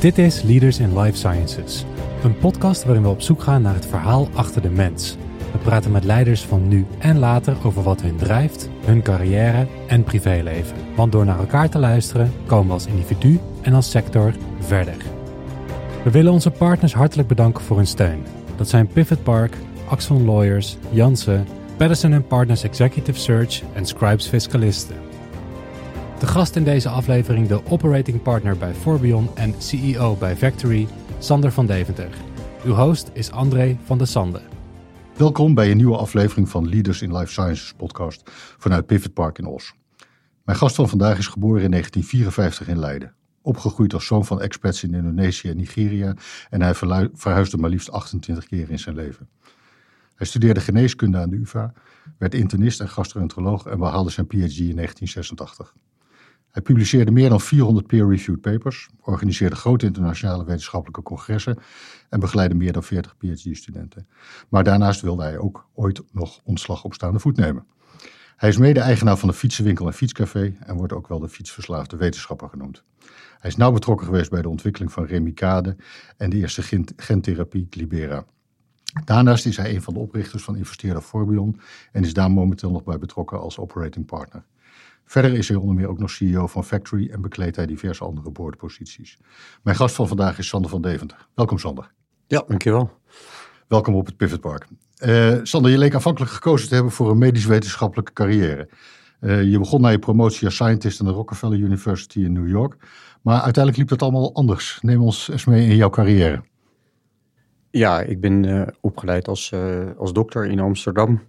Dit is Leaders in Life Sciences, een podcast waarin we op zoek gaan naar het verhaal achter de mens. We praten met leiders van nu en later over wat hun drijft, hun carrière en privéleven. Want door naar elkaar te luisteren komen we als individu en als sector verder. We willen onze partners hartelijk bedanken voor hun steun. Dat zijn Pivot Park, Axon Lawyers, Jansen, Patterson Partners Executive Search en Scribes Fiscalisten. De gast in deze aflevering de operating partner bij Forbion en CEO bij Factory, Sander van Deventer. Uw host is André van de Sande. Welkom bij een nieuwe aflevering van Leaders in Life Sciences podcast vanuit Pivot Park in Os. Mijn gast van vandaag is geboren in 1954 in Leiden. Opgegroeid als zoon van expats in Indonesië en Nigeria en hij verhuisde maar liefst 28 keer in zijn leven. Hij studeerde geneeskunde aan de UvA, werd internist en gastroenteroloog en behaalde zijn PhD in 1986. Hij publiceerde meer dan 400 peer-reviewed papers, organiseerde grote internationale wetenschappelijke congressen en begeleidde meer dan 40 PhD-studenten. Maar daarnaast wilde hij ook ooit nog ontslag op staande voet nemen. Hij is mede-eigenaar van de fietsenwinkel en fietscafé en wordt ook wel de fietsverslaafde wetenschapper genoemd. Hij is nauw betrokken geweest bij de ontwikkeling van Remicade en de eerste gentherapie Libera. Daarnaast is hij een van de oprichters van investeerder Forbion en is daar momenteel nog bij betrokken als operating partner. Verder is hij onder meer ook nog CEO van Factory en bekleedt hij diverse andere boordposities. Mijn gast van vandaag is Sander van Deventer. Welkom Sander. Ja, dankjewel. Welkom op het Pivot Park. Uh, Sander, je leek aanvankelijk gekozen te hebben voor een medisch-wetenschappelijke carrière. Uh, je begon na je promotie als scientist aan de Rockefeller University in New York. Maar uiteindelijk liep dat allemaal anders. Neem ons eens mee in jouw carrière. Ja, ik ben uh, opgeleid als, als dokter in Amsterdam.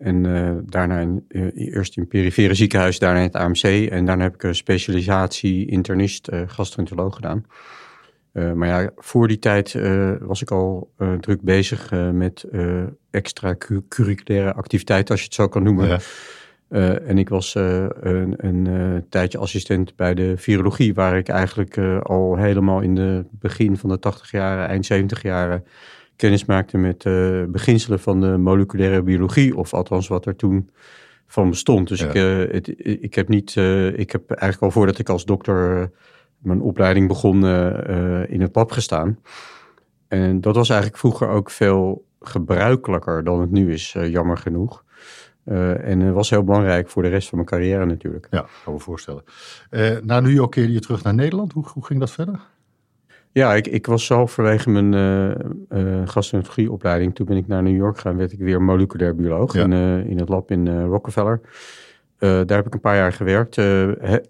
En uh, daarna in, uh, eerst in perifere ziekenhuis, daarna in het AMC. En daarna heb ik een specialisatie internist, uh, gastroenteroloog gedaan. maar ja, voor die tijd was ik al druk bezig met extra-curriculaire activiteiten, als je het zo kan noemen. Ja. en ik was een, een tijdje assistent bij de virologie, waar ik eigenlijk al helemaal in de begin van de 80 jaren, eind 70 jaren kennis maakte met uh, beginselen van de moleculaire biologie, of althans wat er toen van bestond. Dus ik, uh, het, ik heb niet, uh, ik heb eigenlijk al voordat ik als dokter mijn opleiding begon in het lab gestaan. En dat was eigenlijk vroeger ook veel gebruikelijker dan het nu is, jammer genoeg. en was heel belangrijk voor de rest van mijn carrière natuurlijk. Ja, kan me voorstellen. na New York keerde je terug naar Nederland. Hoe, hoe ging dat verder? Ja, ik, ik was zelf vanwege mijn uh. Toen ben ik naar New York gegaan, werd ik weer moleculair bioloog in, uh, in het lab in Rockefeller. daar heb ik een paar jaar gewerkt.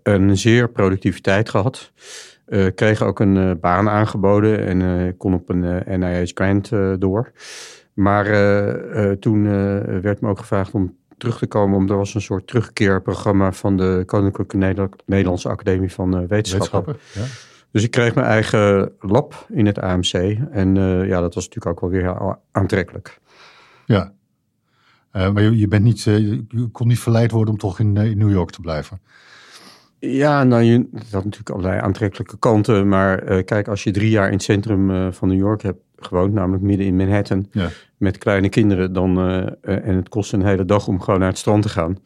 een zeer productiviteit gehad. kreeg ook een baan aangeboden en kon op een NIH grant door. Maar toen werd me ook gevraagd om terug te komen, omdat er was een soort terugkeerprogramma van de Koninklijke Nederlandse Academie van Wetenschappen. Ja. Dus ik kreeg mijn eigen lab in het AMC. En uh, ja, dat was natuurlijk ook wel weer aantrekkelijk. Ja, uh, maar je, je, bent niet, uh, je kon niet verleid worden om toch in, in New York te blijven. Ja, nou, je, dat had natuurlijk allerlei aantrekkelijke kanten. Maar kijk, als je drie jaar in het centrum van New York hebt gewoond, namelijk midden in Manhattan, ja. met kleine kinderen, dan, en het kost een hele dag om gewoon naar het strand te gaan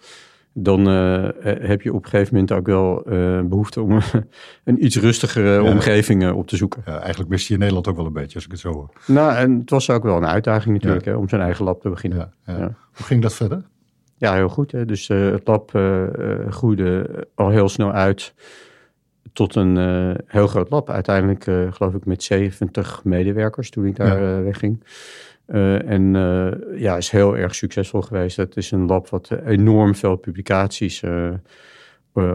dan uh, heb je op een gegeven moment ook wel uh, behoefte om een iets rustigere omgeving op te zoeken. Ja, eigenlijk mist je in Nederland ook wel een beetje, als ik het zo hoor. Nou, en het was ook wel een uitdaging natuurlijk, hè, om zijn eigen lab te beginnen. Hoe ging dat verder? Ja, heel goed. Hè. Dus uh, het lab groeide al heel snel uit tot een heel groot lab. Uiteindelijk geloof ik met 70 medewerkers toen ik daar wegging. Uh, en uh, ja, is heel erg succesvol geweest. Het is een lab wat enorm veel publicaties uh,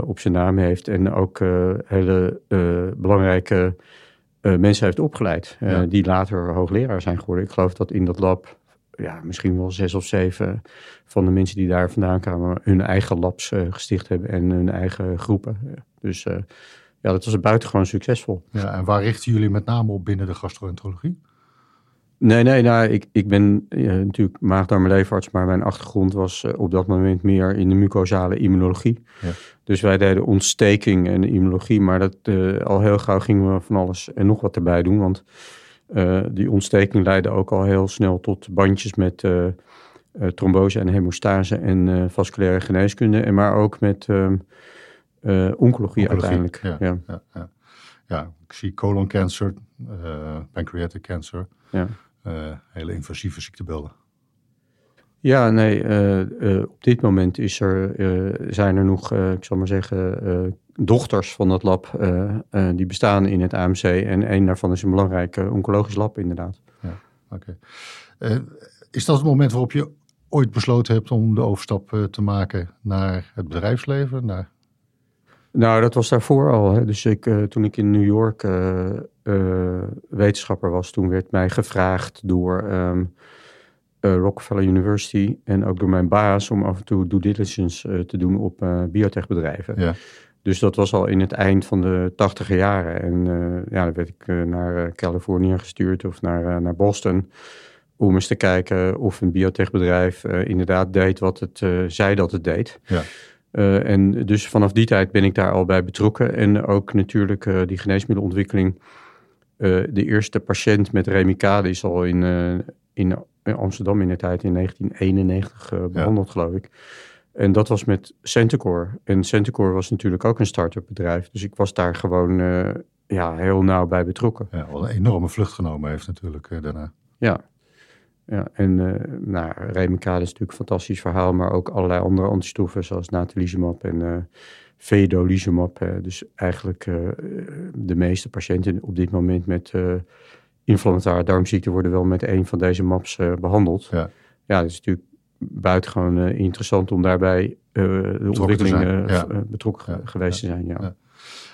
op zijn naam heeft. En ook hele belangrijke mensen heeft opgeleid. Ja. Die later hoogleraar zijn geworden. Ik geloof dat in dat lab ja, misschien wel zes of zeven van de mensen die daar vandaan kwamen hun eigen labs gesticht hebben en hun eigen groepen. Dus ja, dat was buitengewoon succesvol. Ja, en waar richten jullie met name op binnen de gastroenterologie? Nee, nee, nou, ik, ik ben ja, natuurlijk maagdarm-leverarts, maar mijn achtergrond was uh, op dat moment meer in de mucosale immunologie. Ja. Dus wij deden ontsteking en immunologie, maar dat, uh, al heel gauw gingen we van alles en nog wat erbij doen, want die ontsteking leidde ook al heel snel tot bandjes met trombose en hemostase en vasculaire geneeskunde, en maar ook met ehm, oncologie, oncologie, uiteindelijk. Ja, ja. ja. ja, ik zie colon cancer, pancreatic cancer. Ja. Hele invasieve ziektebeelden. Ja, nee, op dit moment is er, zijn er nog, ik zal maar zeggen, dochters van dat lab. die bestaan in het AMC en één daarvan is een belangrijk oncologisch lab inderdaad. Ja, oké. is dat het moment waarop je ooit besloten hebt om de overstap te maken naar het bedrijfsleven, naar nou, dat was daarvoor al. Hè. Dus ik, uh, toen ik in New York uh, uh, wetenschapper was, toen werd mij gevraagd door um, Rockefeller University en ook door mijn baas om af en toe due diligence te doen op biotechbedrijven. Ja. Dus dat was al in het eind van de tachtige jaren. En ja, dan werd ik naar Californië gestuurd of naar, naar Boston om eens te kijken of een biotechbedrijf inderdaad deed wat het zei dat het deed. Ja. Uh, en dus vanaf die tijd ben ik daar al bij betrokken. En ook natuurlijk uh, die geneesmiddelenontwikkeling. Uh, de eerste patiënt met Remicade is al in, in Amsterdam in de tijd in 1991 behandeld, ja. geloof ik. En dat was met Centicor. En Centicor was natuurlijk ook een start-up bedrijf. Dus ik was daar gewoon ja, heel nauw bij betrokken. Ja, wel een enorme vlucht genomen heeft natuurlijk daarna. Ja, ja, en uh, nou, Remicade is natuurlijk een fantastisch verhaal, maar ook allerlei andere antistoffen zoals natalizumab en uh, vedolizumab. Uh, dus eigenlijk uh, de meeste patiënten op dit moment met inflammatoire darmziekte worden wel met een van deze maps behandeld. Ja. ja, het is natuurlijk buitengewoon interessant om daarbij de ontwikkeling ja. betrokken ja. geweest te zijn. ja.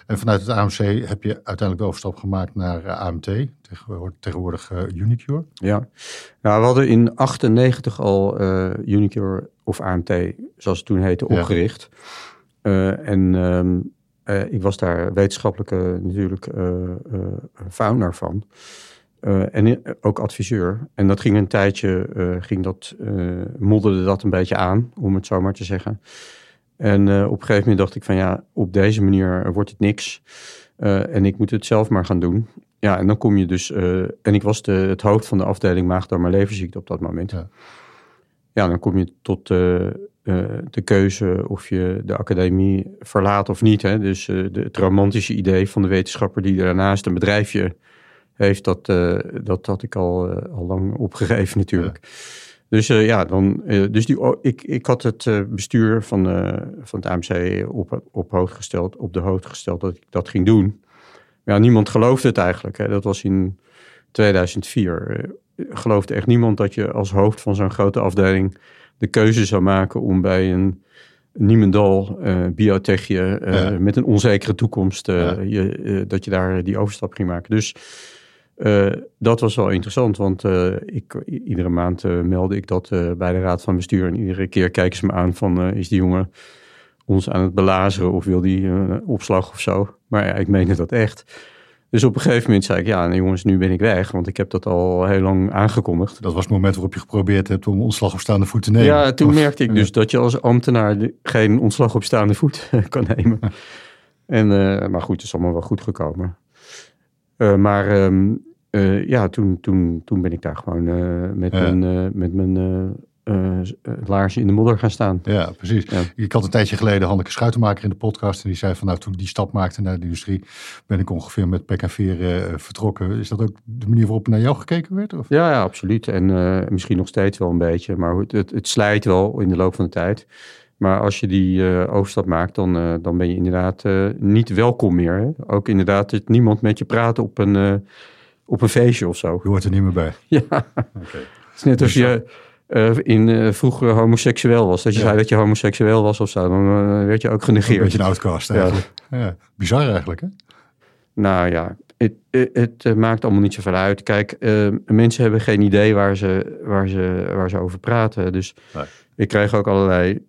En vanuit het AMC heb je uiteindelijk de overstap gemaakt naar uh, AMT, tegenwoordig, tegenwoordig uh, Unicure. Ja, nou, we hadden in 98 al uh, Unicure of AMT, zoals het toen heette, opgericht. Ja. en um, ik was daar wetenschappelijke natuurlijk founder van. en ook adviseur. En dat ging een tijdje, ging dat, modderde dat een beetje aan, om het zo maar te zeggen. En uh, op een gegeven moment dacht ik van ja, op deze manier wordt het niks. Uh, en ik moet het zelf maar gaan doen. Ja, en dan kom je dus... Uh, en ik was de, het hoofd van de afdeling maagdarm maar leverziekte op dat moment. Ja, ja dan kom je tot de keuze of je de academie verlaat of niet. Hè. Dus de, het romantische idee van de wetenschapper die daarnaast een bedrijfje heeft... dat, dat had ik al, al lang opgegeven natuurlijk. Ja. Dus uh, ja, dan, uh, dus die, oh, ik, ik had het uh, bestuur van, van het AMC op, op, hoogte gesteld, op de hoogte gesteld dat ik dat ging doen. Ja, niemand geloofde het eigenlijk. Hè. Dat was in 2004. geloofde echt niemand dat je als hoofd van zo'n grote afdeling de keuze zou maken om bij een Niemendal biotechje ja. met een onzekere toekomst, ja. je, dat je daar die overstap ging maken. Dus uh, dat was wel interessant, want uh, ik, iedere maand uh, meldde ik dat bij de raad van bestuur. En iedere keer kijken ze me aan van, is die jongen ons aan het belazeren of wil die opslag of zo? Maar ja, ik meende dat echt. Dus op een gegeven moment zei ik, ja jongens, nu ben ik weg, want ik heb dat al heel lang aangekondigd. Dat was het moment waarop je geprobeerd hebt om ontslag op staande voet te nemen. Ja, toen merkte ik dus dat je als ambtenaar geen ontslag op staande voet kan nemen. En, maar goed, het is allemaal wel goed gekomen. Maar um, uh, ja, toen, toen, toen ben ik daar gewoon uh, met, ja. mijn, met mijn laarzen in de modder gaan staan. Ja, precies. Ja. Ik had een tijdje geleden Hanneke Schuitenmaker in de podcast. En die zei van nou, toen die stap maakte naar de industrie, ben ik ongeveer met pek en veer vertrokken. Is dat ook de manier waarop naar jou gekeken werd? Of? Ja, ja, absoluut. En misschien nog steeds wel een beetje. Maar het, het, het slijt wel in de loop van de tijd. Maar als je die uh, overstap maakt, dan, uh, dan ben je inderdaad uh, niet welkom meer. Hè? Ook inderdaad dat niemand met je praat op een, op een feestje of zo. Je hoort er niet meer bij. Ja, okay. het is net als je in, vroeger homoseksueel was. Dat je ja. zei dat je homoseksueel was of zo, dan werd je ook genegeerd. Een beetje een outcast eigenlijk. Ja. ja. Bizar eigenlijk hè? Nou ja, het, het, maakt allemaal niet zoveel uit. Kijk, mensen hebben geen idee waar ze, waar ze, waar ze over praten. Dus nee. ik krijg ook allerlei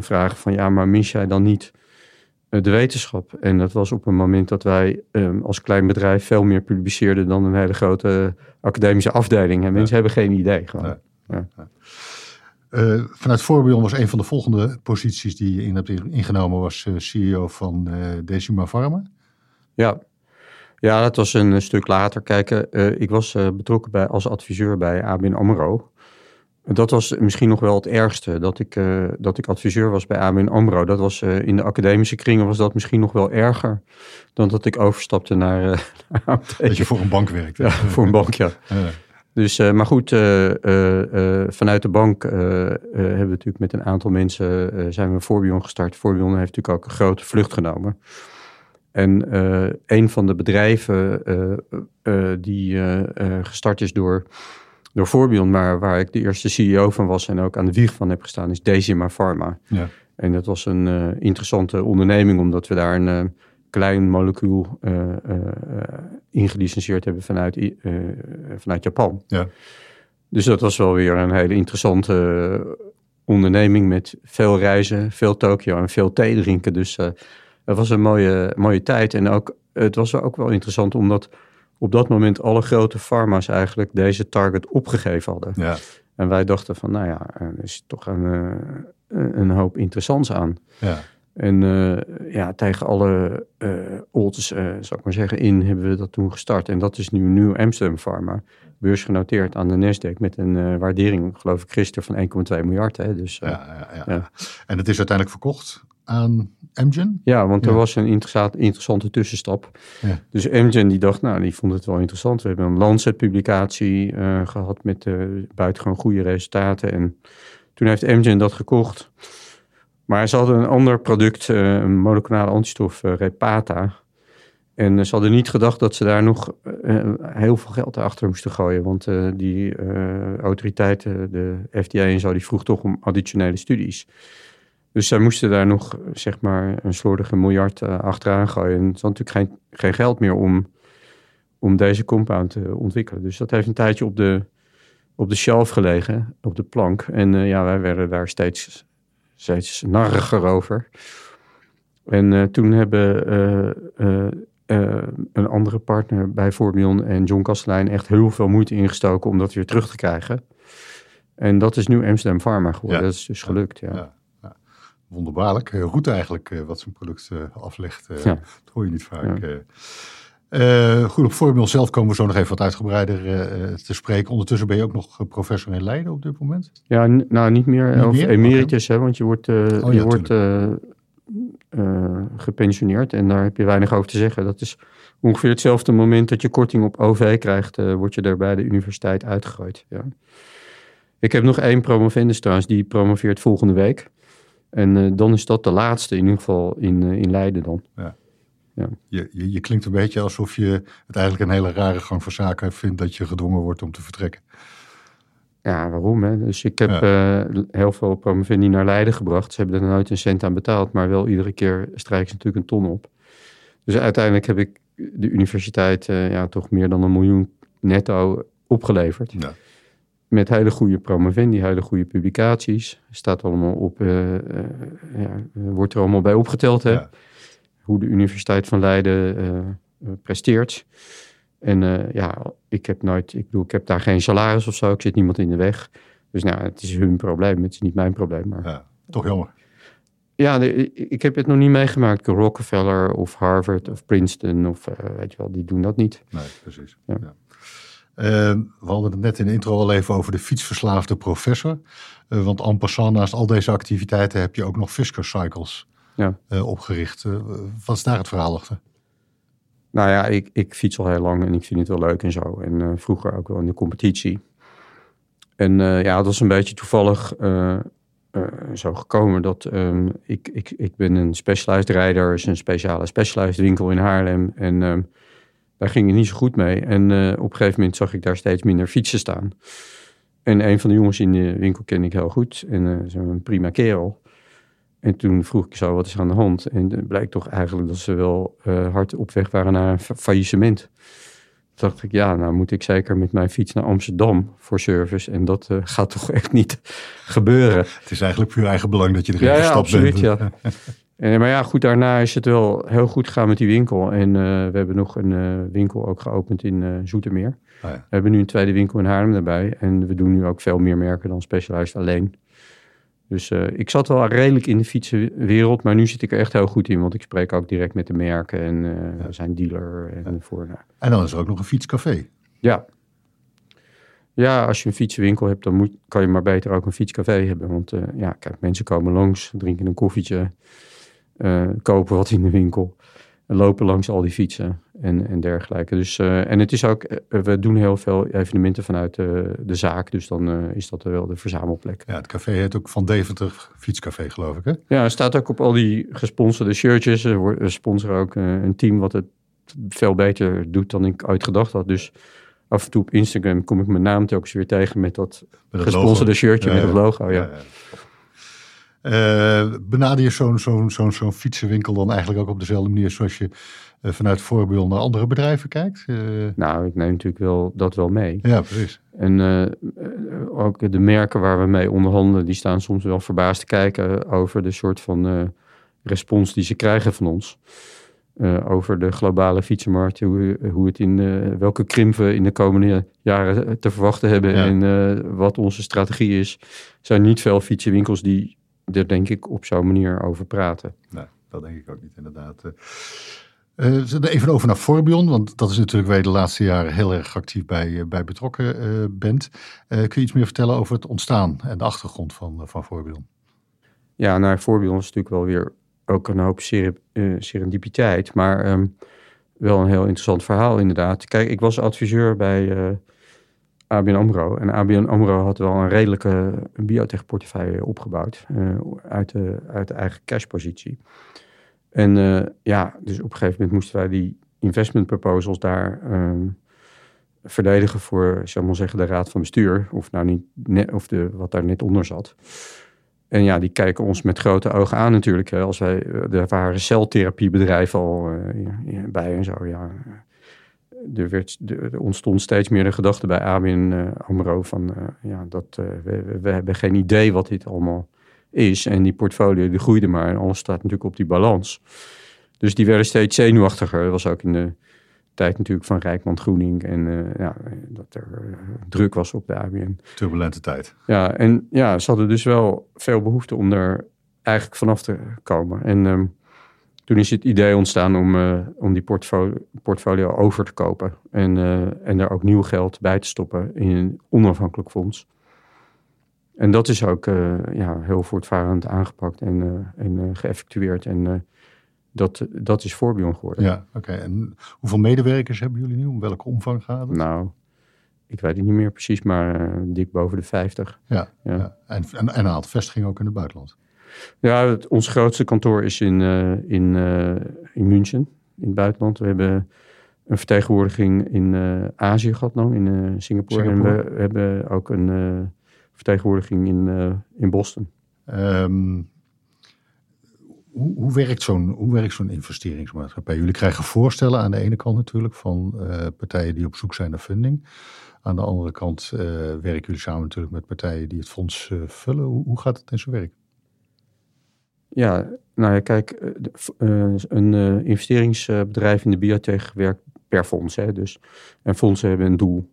vragen van ja, maar mis jij dan niet de wetenschap? En dat was op een moment dat wij um, als klein bedrijf veel meer publiceerden dan een hele grote academische afdeling. En mensen ja. hebben geen idee. Gewoon. Ja. Ja. Uh, vanuit Forbion was een van de volgende posities die je in hebt ingenomen, was CEO van Decima Pharma. Ja. ja, dat was een stuk later. Kijk, ik was betrokken bij, als adviseur bij ABN AMRO. Dat was misschien nog wel het ergste, dat ik, uh, dat ik adviseur was bij ABN AMRO. Dat was, uh, in de academische kringen was dat misschien nog wel erger dan dat ik overstapte naar, uh, naar Dat je voor een bank werkte. Ja, voor een bank, ja. ja. Dus, maar goed, vanuit de bank hebben we natuurlijk met een aantal mensen zijn we Forbion gestart. Forbion heeft natuurlijk ook een grote vlucht genomen. En een van de bedrijven die gestart is door door Forbion, maar waar ik de eerste CEO van was en ook aan de wieg van heb gestaan, is Decima Pharma. Ja. En dat was een uh, interessante onderneming, omdat we daar een uh, klein molecuul uh, ingelicenseerd hebben vanuit, vanuit Japan. Ja. Dus dat was wel weer een hele interessante onderneming met veel reizen, veel Tokio en veel thee drinken. Dus dat was een mooie, mooie tijd. En ook, het was ook wel interessant omdat op dat moment alle grote farma's eigenlijk deze target opgegeven hadden. Ja. En wij dachten van, nou ja, er is toch een, eh, een hoop interessants aan. Ja. En uh, ja, tegen alle uh, odds, uh, zou ik maar zeggen, in hebben we dat toen gestart. En dat is nu Nieuw Amsterdam Pharma, beursgenoteerd aan de Nasdaq met een waardering, geloof ik, gisteren van 1,2 miljard. Hè? Dus, ja, ja, ja, ja, En het is uiteindelijk verkocht aan Amgen? Ja, want er was een interessante tussenstap. Ja. Dus Amgen die dacht, nou, die vond het wel interessant. We hebben een Lancet-publicatie uh, gehad met uh, buitengewoon goede resultaten. En toen heeft Amgen dat gekocht. Maar ze hadden een ander product, uh, een moleculare antistof, Repata. En ze hadden niet gedacht dat ze daar nog heel veel geld achter moesten gooien. Want die autoriteiten, de FDA en zo, die vroeg toch om additionele studies. Dus zij moesten daar nog, zeg maar, een slordige miljard uh, achteraan gooien. En ze hadden natuurlijk geen, geen geld meer om, om deze compound te ontwikkelen. Dus dat heeft een tijdje op de, op de shelf gelegen, op de plank. En uh, ja, wij werden daar steeds, steeds narriger over. En uh, toen hebben een andere partner bij Formion en John Kastelein echt heel veel moeite ingestoken om dat weer terug te krijgen. En dat is nu Amsterdam Pharma geworden. Ja. Dat is dus gelukt, ja. ja wonderbaarlijk. Uh, goed eigenlijk uh, wat zijn product uh, aflegt. Ja. Dat hoor je niet vaak. Ja. goed, op voorbeeld zelf komen we zo nog even wat uitgebreider te spreken. Ondertussen ben je ook nog professor in Leiden op dit moment? Ja, nou niet meer. Niet of meer? emeritus, hè, want je wordt, oh, je wordt gepensioneerd en daar heb je weinig over te zeggen. Dat is ongeveer hetzelfde moment dat je korting op OV krijgt, word je daar bij de universiteit uitgegooid. Ja. Ik heb nog één promovendus trouwens, die promoveert volgende week. En uh, dan is dat de laatste, in ieder geval in, uh, in Leiden dan. Ja. Ja. Je, je, je, klinkt een beetje alsof je het eigenlijk een hele rare gang van zaken vindt dat je gedwongen wordt om te vertrekken. Ja, waarom? Hè? Dus ik heb ja. uh, heel veel promovendi naar Leiden gebracht. Ze hebben er nooit een cent aan betaald, maar wel iedere keer strijken ze natuurlijk een ton op. Dus uiteindelijk heb ik de universiteit ja, toch meer dan een miljoen netto opgeleverd. Ja met hele goede promovendi, hele goede publicaties. Staat allemaal op, uh, uh, ja, wordt er allemaal bij opgeteld. Hè? Hoe de Universiteit van Leiden uh, presteert. En ja, ik heb nooit, ik bedoel, ik heb daar geen salaris of zo. Ik zit niemand in de weg. Dus nou, het is hun probleem. Het is niet mijn probleem. Maar... Ja, toch jammer. Ja, de, ik heb het nog niet meegemaakt. Rockefeller of Harvard of Princeton of weet je wel, die doen dat niet. Nee, precies. Ja. Ehm, we hadden het net in de intro al even over de fietsverslaafde professor. Uh, want en passant, naast al deze activiteiten heb je ook nog Fisker Cycles ja. uh, opgericht. Uh, wat is daar het verhaal achter? Nou ja, ik, ik fiets al heel lang en ik vind het wel leuk en zo. En vroeger ook wel in de competitie. En ja, het was een beetje toevallig zo gekomen dat um, ik, ik, ik ben een specialized rijder. is een speciale specialized winkel in Haarlem. En um, daar ging het niet zo goed mee. En uh, op een gegeven moment zag ik daar steeds minder fietsen staan. En een van de jongens in de winkel ken ik heel goed. En uh, zo'n prima kerel. En toen vroeg ik zo, wat is aan de hand? En het blijkt toch eigenlijk dat ze wel uh, hard op weg waren naar een faillissement. Toen dacht ik, ja, nou moet ik zeker met mijn fiets naar Amsterdam voor service. En dat gaat toch echt niet gebeuren. Het is eigenlijk puur eigen belang dat je erin ja, gestapt ja, absoluut, Ja. En, maar ja, goed, daarna is het wel heel goed gegaan met die winkel. En uh, we hebben nog een uh, winkel ook geopend in uh, Zoetermeer. Oh ja. We hebben nu een tweede winkel in Haarlem daarbij. En we doen nu ook veel meer merken dan Specialized alleen. Dus ik zat wel redelijk in de fietsenwereld, maar nu zit ik er echt heel goed in. Want ik spreek ook direct met de merken en ja. we zijn dealer. En, voor, en dan is er ook nog een fietscafé. Ja, Ja, als je een fietsenwinkel hebt, dan moet, kan je maar beter ook een fietscafé hebben. Want ja, kijk, mensen komen langs, drinken een koffietje, uh, kopen wat in de winkel. En lopen langs al die fietsen en, en dergelijke. Dus, uh, en het is ook, we doen heel veel evenementen vanuit de, de zaak. Dus dan is dat wel de verzamelplek. Ja, het café heet ook Van Deventer Fietscafé, geloof ik, hè? Ja, er staat ook op al die gesponsorde shirtjes. We sponsoren ook een team wat het veel beter doet dan ik ooit gedacht had. Dus af en toe op Instagram kom ik mijn naam telkens weer tegen met dat, met gesponsorde shirtje met het logo. Ja. Uh, benader je zo'n zo'n zo'n zo'n fietsenwinkel dan eigenlijk ook op dezelfde manier zoals je uh, vanuit voorbeeld naar andere bedrijven kijkt? Uh... Nou, ik neem natuurlijk wel dat wel mee. Ja, precies. En ook de merken waar we mee onderhandelen, die staan soms wel verbaasd te kijken over de soort van respons die ze krijgen van ons. Over de globale fietsenmarkt, hoe, hoe het in welke krimp we in de komende jaren te verwachten hebben en wat onze strategie is. Er zijn niet veel fietsenwinkels die er denk ik op zo'n manier over praten. Nee, dat denk ik ook niet inderdaad. even over naar Forbion, want dat is natuurlijk waar je de laatste jaren heel erg actief bij, bij betrokken bent. kun je iets meer vertellen over het ontstaan en de achtergrond van, van Forbion? Ja, naar nou, Forbion is natuurlijk wel weer ook een hoop serendipiteit, maar ehm, wel een heel interessant verhaal inderdaad. Kijk, ik was adviseur bij eh, ABN AMRO. En ABN AMRO had wel een redelijke biotech-portefeuille opgebouwd uh, uit, de, uit de eigen cashpositie. En ja, dus op een gegeven moment moesten wij die investment proposals daar um, verdedigen voor, zal maar zeggen, de raad van bestuur. Of nou niet, of de, wat daar net onder zat. En ja, die kijken ons met grote ogen aan natuurlijk. Als wij, eh, er waren celtherapiebedrijven al bij en zo. Ja. Er, werd, er ontstond steeds meer de gedachte bij ABN uh, AMRO van... ja, dat, we, we, hebben geen idee wat dit allemaal is. En die portfolio die groeide maar en alles staat natuurlijk op die balans. Dus die werden steeds zenuwachtiger. Dat was ook in de tijd natuurlijk van Rijkman Groening. En ja, dat er druk was op de ABN. Turbulente tijd. Ja, en ja, ze hadden dus wel veel behoefte om er eigenlijk vanaf te komen. En um, toen is het idee ontstaan om, uh, om die portfolio, portfolio over te kopen. En, en daar ook nieuw geld bij te stoppen in een onafhankelijk fonds. En dat is ook ja, heel voortvarend aangepakt en, en geëffectueerd. En dat, dat is Forbion geworden. Ja, oké. En hoeveel medewerkers hebben jullie nu? Om welke omvang gaat het? Nou, ik weet het niet meer precies, maar uh, dik boven de 50. Ja, ja. En, en, en, een aantal vestigingen ook in het buitenland. Ja, het, ons grootste kantoor is in, uh, in, uh, in München, in het buitenland. We hebben een vertegenwoordiging in Azië gehad nog, in Singapore. Singapore. En we, we hebben ook een vertegenwoordiging in, in Boston. Um, hoe, hoe, werkt zo'n, hoe werkt zo'n investeringsmaatschappij? Jullie krijgen voorstellen aan de ene kant natuurlijk van uh, partijen die op zoek zijn naar funding. Aan de andere kant uh, werken jullie samen natuurlijk met partijen die het fonds uh, vullen. Hoe, hoe, gaat het in zijn werk? Ja, nou ja, kijk, een investeringsbedrijf in de biotech werkt per fonds. Hè, dus, en fondsen hebben een doel.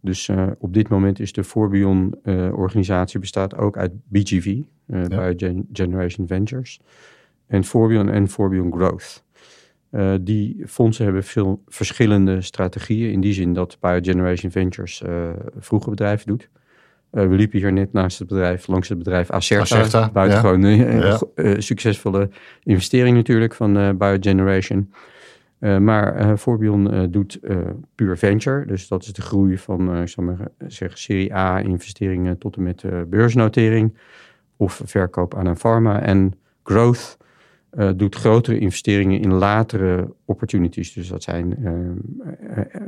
Dus op dit moment is de Forbion-organisatie bestaat ook uit BGV, ja. Generation Ventures en Forbion en Forbion Growth. Uh, die fondsen hebben veel verschillende strategieën. In die zin dat Biogeneration Ventures uh, vroege bedrijven doet. Uh, we liepen hier net naast het bedrijf, langs het bedrijf Acerta. Acerta buitengewoon ja. ja. succesvolle investering natuurlijk van Biogeneration. maar Forbion doet puur venture. Dus dat is de groei van ik zal maar zeggen, serie A investeringen tot en met beursnotering. Of verkoop aan een pharma. En growth uh, doet grotere investeringen in latere opportunities. Dus dat zijn uh,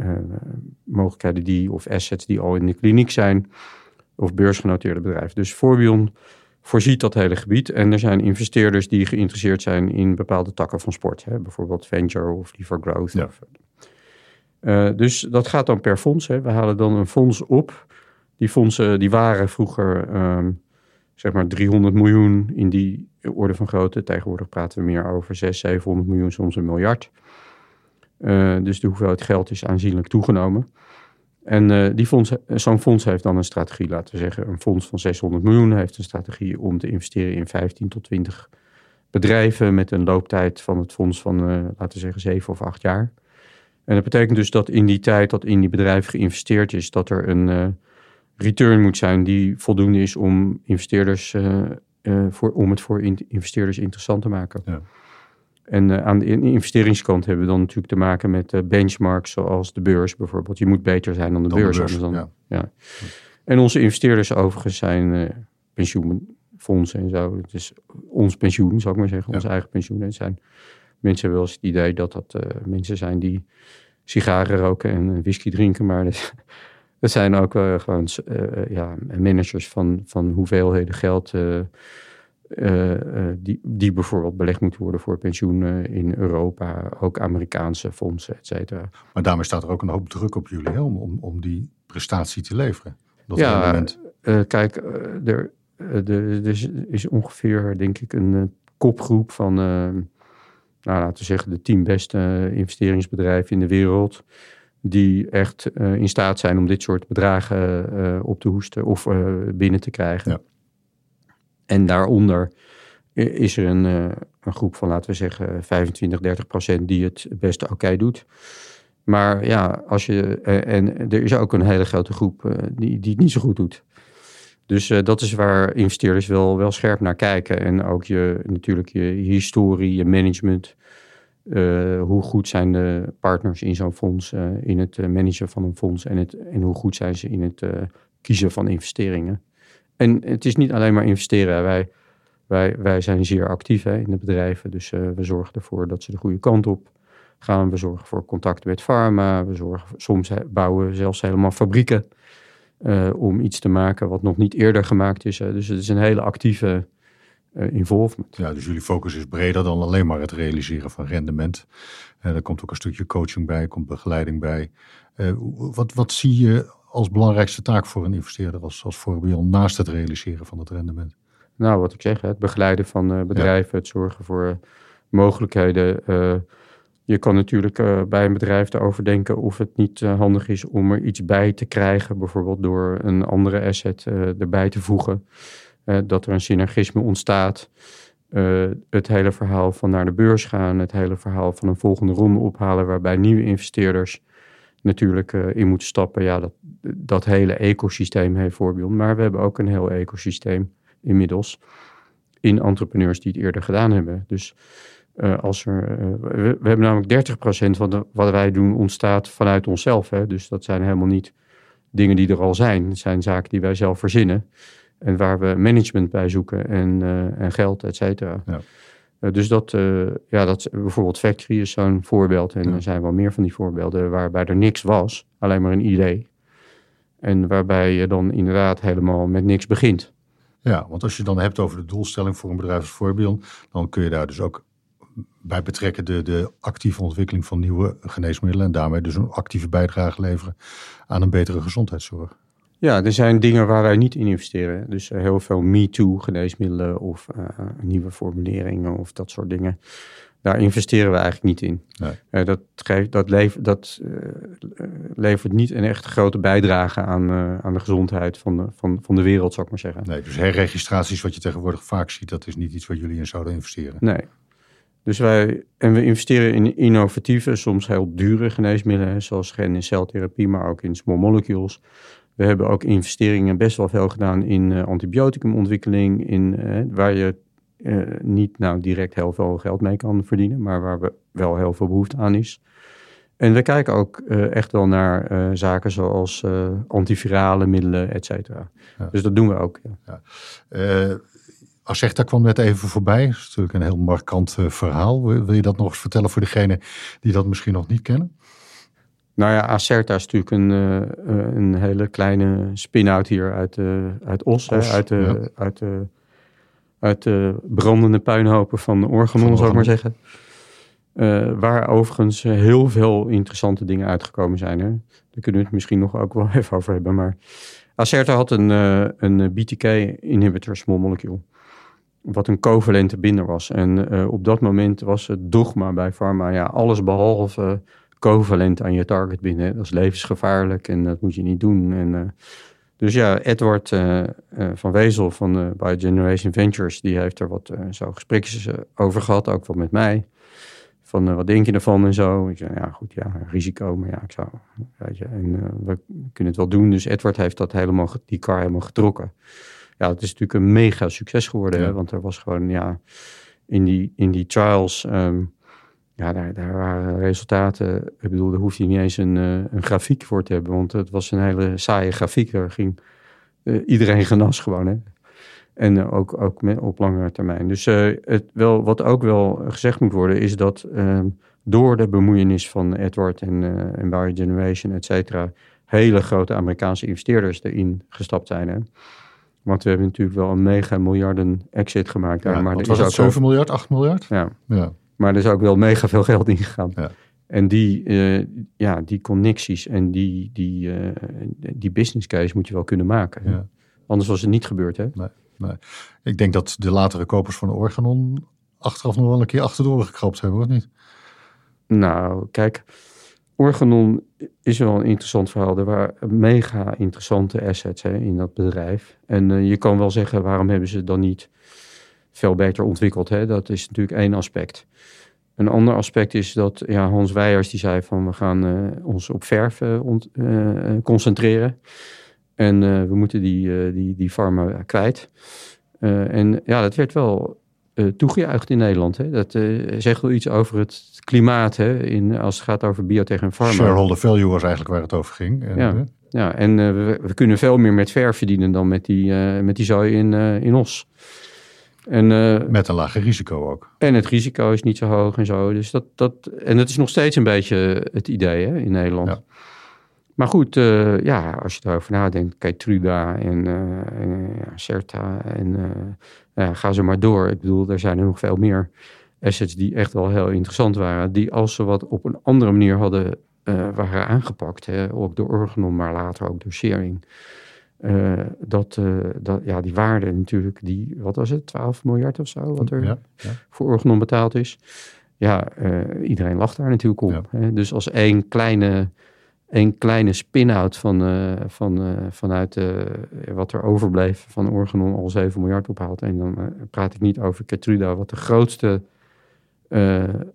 uh, mogelijkheden die, of assets die al in de kliniek zijn, of beursgenoteerde bedrijven. Dus Forbion voorziet dat hele gebied. En er zijn investeerders die geïnteresseerd zijn in bepaalde takken van sport. Hè? Bijvoorbeeld venture of liever growth. Ja. Of, dus dat gaat dan per fonds. Hè? We halen dan een fonds op. Die fondsen die waren vroeger um, zeg maar 300 miljoen in die orde van grootte. Tegenwoordig praten we meer over 600, 700 miljoen, soms een miljard. Uh, dus de hoeveelheid geld is aanzienlijk toegenomen. En uh, die fonds, zo'n fonds heeft dan een strategie, laten we zeggen, een fonds van 600 miljoen heeft een strategie om te investeren in 15 tot 20 bedrijven met een looptijd van het fonds van, uh, laten we zeggen, 7 of 8 jaar. En dat betekent dus dat in die tijd dat in die bedrijven geïnvesteerd is, dat er een return moet zijn die voldoende is om investeerders voor, om het voor investeerders interessant te maken. Ja. En aan de investeringskant hebben we dan natuurlijk te maken met benchmarks zoals de beurs bijvoorbeeld. Je moet beter zijn dan de beurs. De beurs dan, ja. ja. En onze investeerders overigens zijn pensioenfondsen en zo. Het is ons pensioen, zou ik maar zeggen, ons eigen pensioen. Het zijn mensen hebben wel eens het idee dat dat mensen zijn die sigaren roken en whisky drinken, maar dat, dat zijn ook uh, gewoon ja, managers van, van hoeveelheden geld uh, die, die bijvoorbeeld belegd moeten worden voor pensioenen in Europa, ook Amerikaanse fondsen, et cetera. Maar daarmee staat er ook een hoop druk op jullie hè, om, om die prestatie te leveren. Dat ja, kijk, er, er, is ongeveer, denk ik, een kopgroep van nou, laten we zeggen, de tien beste investeringsbedrijven in de wereld. Die echt eh, in staat zijn om dit soort bedragen uh, op te hoesten of uh, binnen te krijgen. Ja. En daaronder is er een, een, groep van, laten we zeggen, 25, 30 procent die het beste oké doet. Maar ja, als je. en er is ook een hele grote groep die, die het niet zo goed doet. Dus dat is waar investeerders wel, wel scherp naar kijken. En ook je, natuurlijk je historie, je management. Hoe goed zijn de partners in zo'n fonds, in het managen van een fonds en, het, en hoe goed zijn ze in het kiezen van investeringen. En het is niet alleen maar investeren. Wij, wij, wij zijn zeer actief hè, in de bedrijven, dus we zorgen ervoor dat ze de goede kant op gaan. We zorgen voor contact met pharma. We zorgen, soms bouwen we zelfs helemaal fabrieken uh, om iets te maken wat nog niet eerder gemaakt is. Dus het is een hele actieve uh, involvement. Ja, dus jullie focus is breder dan alleen maar het realiseren van rendement. Uh, er komt ook een stukje coaching bij, komt begeleiding bij. wat, wat zie je als belangrijkste taak voor een investeerder als, als voorbeeld naast het realiseren van het rendement? Nou, wat ik zeg, het begeleiden van bedrijven, het zorgen voor mogelijkheden je kan natuurlijk bij een bedrijf erover denken of het niet handig is om er iets bij te krijgen, bijvoorbeeld door een andere asset erbij te voegen. dat er een synergisme ontstaat. het hele verhaal van naar de beurs gaan, het hele verhaal van een volgende ronde ophalen, waarbij nieuwe investeerders natuurlijk in moeten stappen. Ja, dat, dat hele ecosysteem heeft voorbeeld. Maar we hebben ook een heel ecosysteem inmiddels in entrepreneurs die het eerder gedaan hebben. Dus uh, als er, uh, we, hebben namelijk 30% van de, wat wij doen ontstaat vanuit onszelf. Hè? Dus dat zijn helemaal niet dingen die er al zijn. Het zijn zaken die wij zelf verzinnen. En waar we management bij zoeken en, en geld, et cetera. Ja. Dus dat, ja, dat bijvoorbeeld Factory is zo'n voorbeeld. En er zijn wel meer van die voorbeelden waarbij er niks was, alleen maar een idee. En waarbij je dan inderdaad helemaal met niks begint. Ja, want als je dan hebt over de doelstelling voor een bedrijf als voorbeeld, dan kun je daar dus ook bij betrekken de, de actieve ontwikkeling van nieuwe geneesmiddelen en daarmee dus een actieve bijdrage leveren aan een betere gezondheidszorg. Ja, er zijn dingen waar wij niet in investeren. Dus eh, heel veel me-too geneesmiddelen of uh, nieuwe formuleringen of dat soort dingen. Daar investeren we eigenlijk niet in. Nee. Uh, dat, geeft, dat, levert, dat levert niet een echt grote bijdrage aan, aan de gezondheid van de, van, van de wereld, zou ik maar zeggen. Nee, dus herregistraties, wat je tegenwoordig vaak ziet, dat is niet iets waar jullie in zouden investeren. Nee, dus wij, en we investeren in innovatieve, soms heel dure geneesmiddelen, zoals gen- en celtherapie, maar ook in small molecules. We hebben ook investeringen best wel veel gedaan in uh, antibioticumontwikkeling, in, uh, waar je uh, niet nou direct heel veel geld mee kan verdienen, maar waar we wel heel veel behoefte aan is. En we kijken ook echt wel naar zaken zoals antivirale middelen, et cetera. Dus dat doen we ook. Ja. ja. Acerta kwam net even voorbij. Dat is natuurlijk een heel markant verhaal. Wil, je dat nog eens vertellen voor degenen die dat misschien nog niet kennen? Nou ja, Acerta is natuurlijk een, uh, een hele kleine spin-out hier uit, uh, uit Os. Os hè, uit, de, ja. uit, de, uit de brandende puinhopen van Organon, zou ik maar zeggen. waar overigens heel veel interessante dingen uitgekomen zijn. Hè? Daar kunnen we het misschien nog ook wel even over hebben. Maar Acerta had een, een BTK-inhibitor small molecule wat een covalente binder was. En op dat moment was het dogma bij pharma, ja, alles behalve covalent aan je target binden. Dat is levensgevaarlijk en dat moet je niet doen. En, uh, dus ja, Edward uh, van Wezel van Biogeneration Ventures, die heeft er wat zo gesprekjes over gehad, ook wel met mij. van wat denk je ervan en zo. Ik zei, ja goed, ja, risico, maar ja, ik zou, weet je, en we kunnen het wel doen. Dus Edward heeft dat helemaal, die car helemaal getrokken. Ja, het is natuurlijk een mega succes geworden, hè, want er was gewoon, ja, in die, in die trials, ehm, ja, daar, daar waren resultaten. Ik bedoel, daar hoef je niet eens een, een grafiek voor te hebben, want het was een hele saaie grafiek. Er ging iedereen genas gewoon, hè. En ook, ook met, op langere termijn. Dus uh, het wel, wat ook wel gezegd moet worden, is dat uh, door de bemoeienis van Edward en, en Barry Generation, et cetera, hele grote Amerikaanse investeerders erin gestapt zijn. Hè? Want we hebben natuurlijk wel een mega miljarden exit gemaakt daar. Ja, maar er was ook 7 miljard, 8 miljard? Ja, Ja. Maar er is ook wel mega veel geld ingegaan. Ja. En die, eh, ja, die connecties en die, die, eh, die business case moet je wel kunnen maken. Ja. Anders was het niet gebeurd, hè? Ik denk dat de latere kopers van de Organon achteraf nog wel een keer achterdoor gekrapt hebben, of niet? Nou, kijk, Organon is wel een interessant verhaal. Er waren mega interessante assets hè, in dat bedrijf. En uh, je kan wel zeggen, waarom hebben ze dan niet veel beter ontwikkeld? Hè? Dat is natuurlijk één aspect. Een ander aspect is dat ja, Hans Weijers die zei van we gaan uh, ons op verf uh, ont, concentreren. En we moeten die, die, die farma kwijt. en ja, dat werd wel toegejuicht in Nederland. Hè? Dat zegt wel iets over het klimaat hè? In, als het gaat over biotech en farma. Shareholder value was eigenlijk waar het over ging. En, ja. ja, en we, we, kunnen veel meer met verf verdienen dan met die, met die zooi in, in Os. En, met een lager risico ook. En het risico is niet zo hoog en zo. Dus dat, dat, en dat is nog steeds een beetje het idee hè, in Nederland. Ja. Maar goed, uh, ja, als je erover nadenkt, Keytruda en, uh, en ja, Certa en ja, ga zo maar door. Ik bedoel, er zijn er nog veel meer assets die echt wel heel interessant waren. Die als ze wat op een andere manier hadden, waren aangepakt. Hè, ook door Organon, maar later ook door Sharing. Dat, dat, ja, die waarde natuurlijk, die, wat was het, 12 miljard of zo, wat er Ja, ja. voor Organon betaald is. Ja, iedereen lacht daar natuurlijk om. Ja. Hè. Dus als één kleine een kleine spin-out van, van, vanuit wat er overbleef van Organon al 7 miljard ophaalt. En dan praat ik niet over Keytruda, wat de grootste,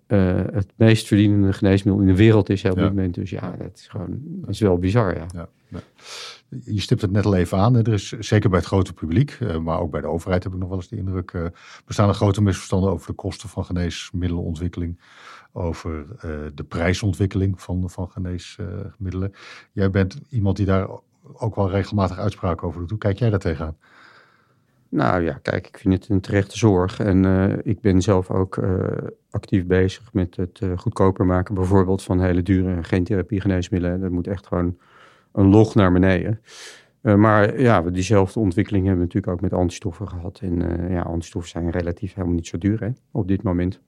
het meest verdienende geneesmiddel in de wereld is op dit moment. Dus ja, dat is gewoon dat is wel bizar, ja. Ja, ja. Je stipt het net al even aan. hè. Er is zeker bij het grote publiek, eh, maar ook bij de overheid heb ik nog wel eens de indruk. eh, bestaan er grote misverstanden over de kosten van geneesmiddelenontwikkeling. Over eh, de prijsontwikkeling van, van geneesmiddelen. Jij bent iemand die daar ook wel regelmatig uitspraken over doet. Hoe kijk jij daar tegenaan? Nou ja, kijk, ik vind het een terechte zorg. En uh, ik ben zelf ook uh, actief bezig met het uh, goedkoper maken, bijvoorbeeld van hele dure gentherapie geneesmiddelen. Dat moet echt gewoon een log naar beneden. maar ja, diezelfde ontwikkeling hebben we natuurlijk ook met antistoffen gehad. En ja, antistoffen zijn relatief helemaal niet zo duur hè, op dit moment.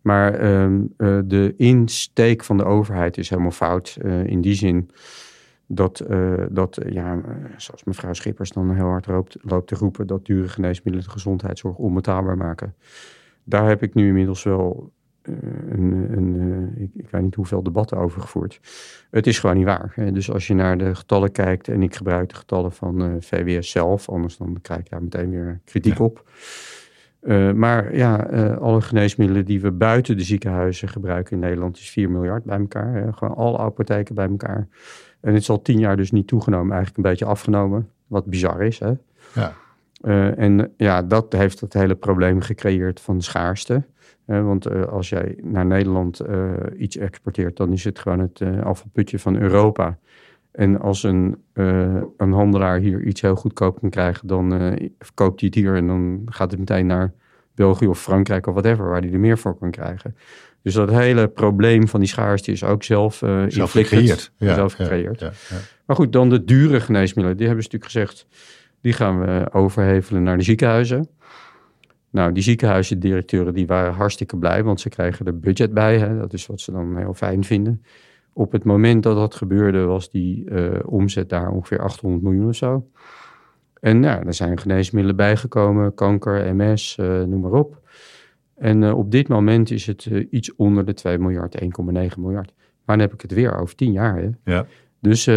Maar um, de insteek van de overheid is helemaal fout. in die zin dat, uh, dat ja, zoals mevrouw Schippers dan heel hard loopt, loopt te roepen, dat dure geneesmiddelen de gezondheidszorg onbetaalbaar maken. Daar heb ik nu inmiddels wel uh, een, een uh, ik, ik, weet niet hoeveel debatten over gevoerd. Het is gewoon niet waar. Hè? Dus als je naar de getallen kijkt, en ik gebruik de getallen van VWS zelf, anders dan krijg ik daar meteen weer kritiek ja. op. Uh, maar ja, uh, alle geneesmiddelen die we buiten de ziekenhuizen gebruiken in Nederland is 4 miljard bij elkaar. Hè? Gewoon alle apotheken bij elkaar. En het is al tien jaar dus niet toegenomen, eigenlijk een beetje afgenomen. Wat bizar is, hè? Ja. Uh, en ja, dat heeft het hele probleem gecreëerd van schaarste. want als jij naar Nederland iets exporteert, dan is het gewoon het afvalputje van Europa. En als een, een handelaar hier iets heel goedkoop kan krijgen, dan koopt hij het hier en dan gaat het meteen naar België of Frankrijk of whatever, waar hij er meer voor kan krijgen. Dus dat hele probleem van die schaarste is ook zelf, uh, zelf gecreëerd. Ja, zelf gecreëerd. Ja, ja, maar goed, dan de dure geneesmiddelen. Die hebben ze natuurlijk gezegd, die gaan we overhevelen naar de ziekenhuizen. Nou, die ziekenhuisdirecteuren die waren hartstikke blij, want ze krijgen er budget bij. Hè? Dat is wat ze dan heel fijn vinden. Op het moment dat dat gebeurde, was die uh, omzet daar ongeveer 800 miljoen of zo. En ja, er zijn geneesmiddelen bijgekomen, kanker, MS, uh, noem maar op. En uh, op dit moment is het uh, iets onder de 2 miljard, 1,9 miljard. Maar dan heb ik het weer over 10 jaar. Hè? Ja. Dus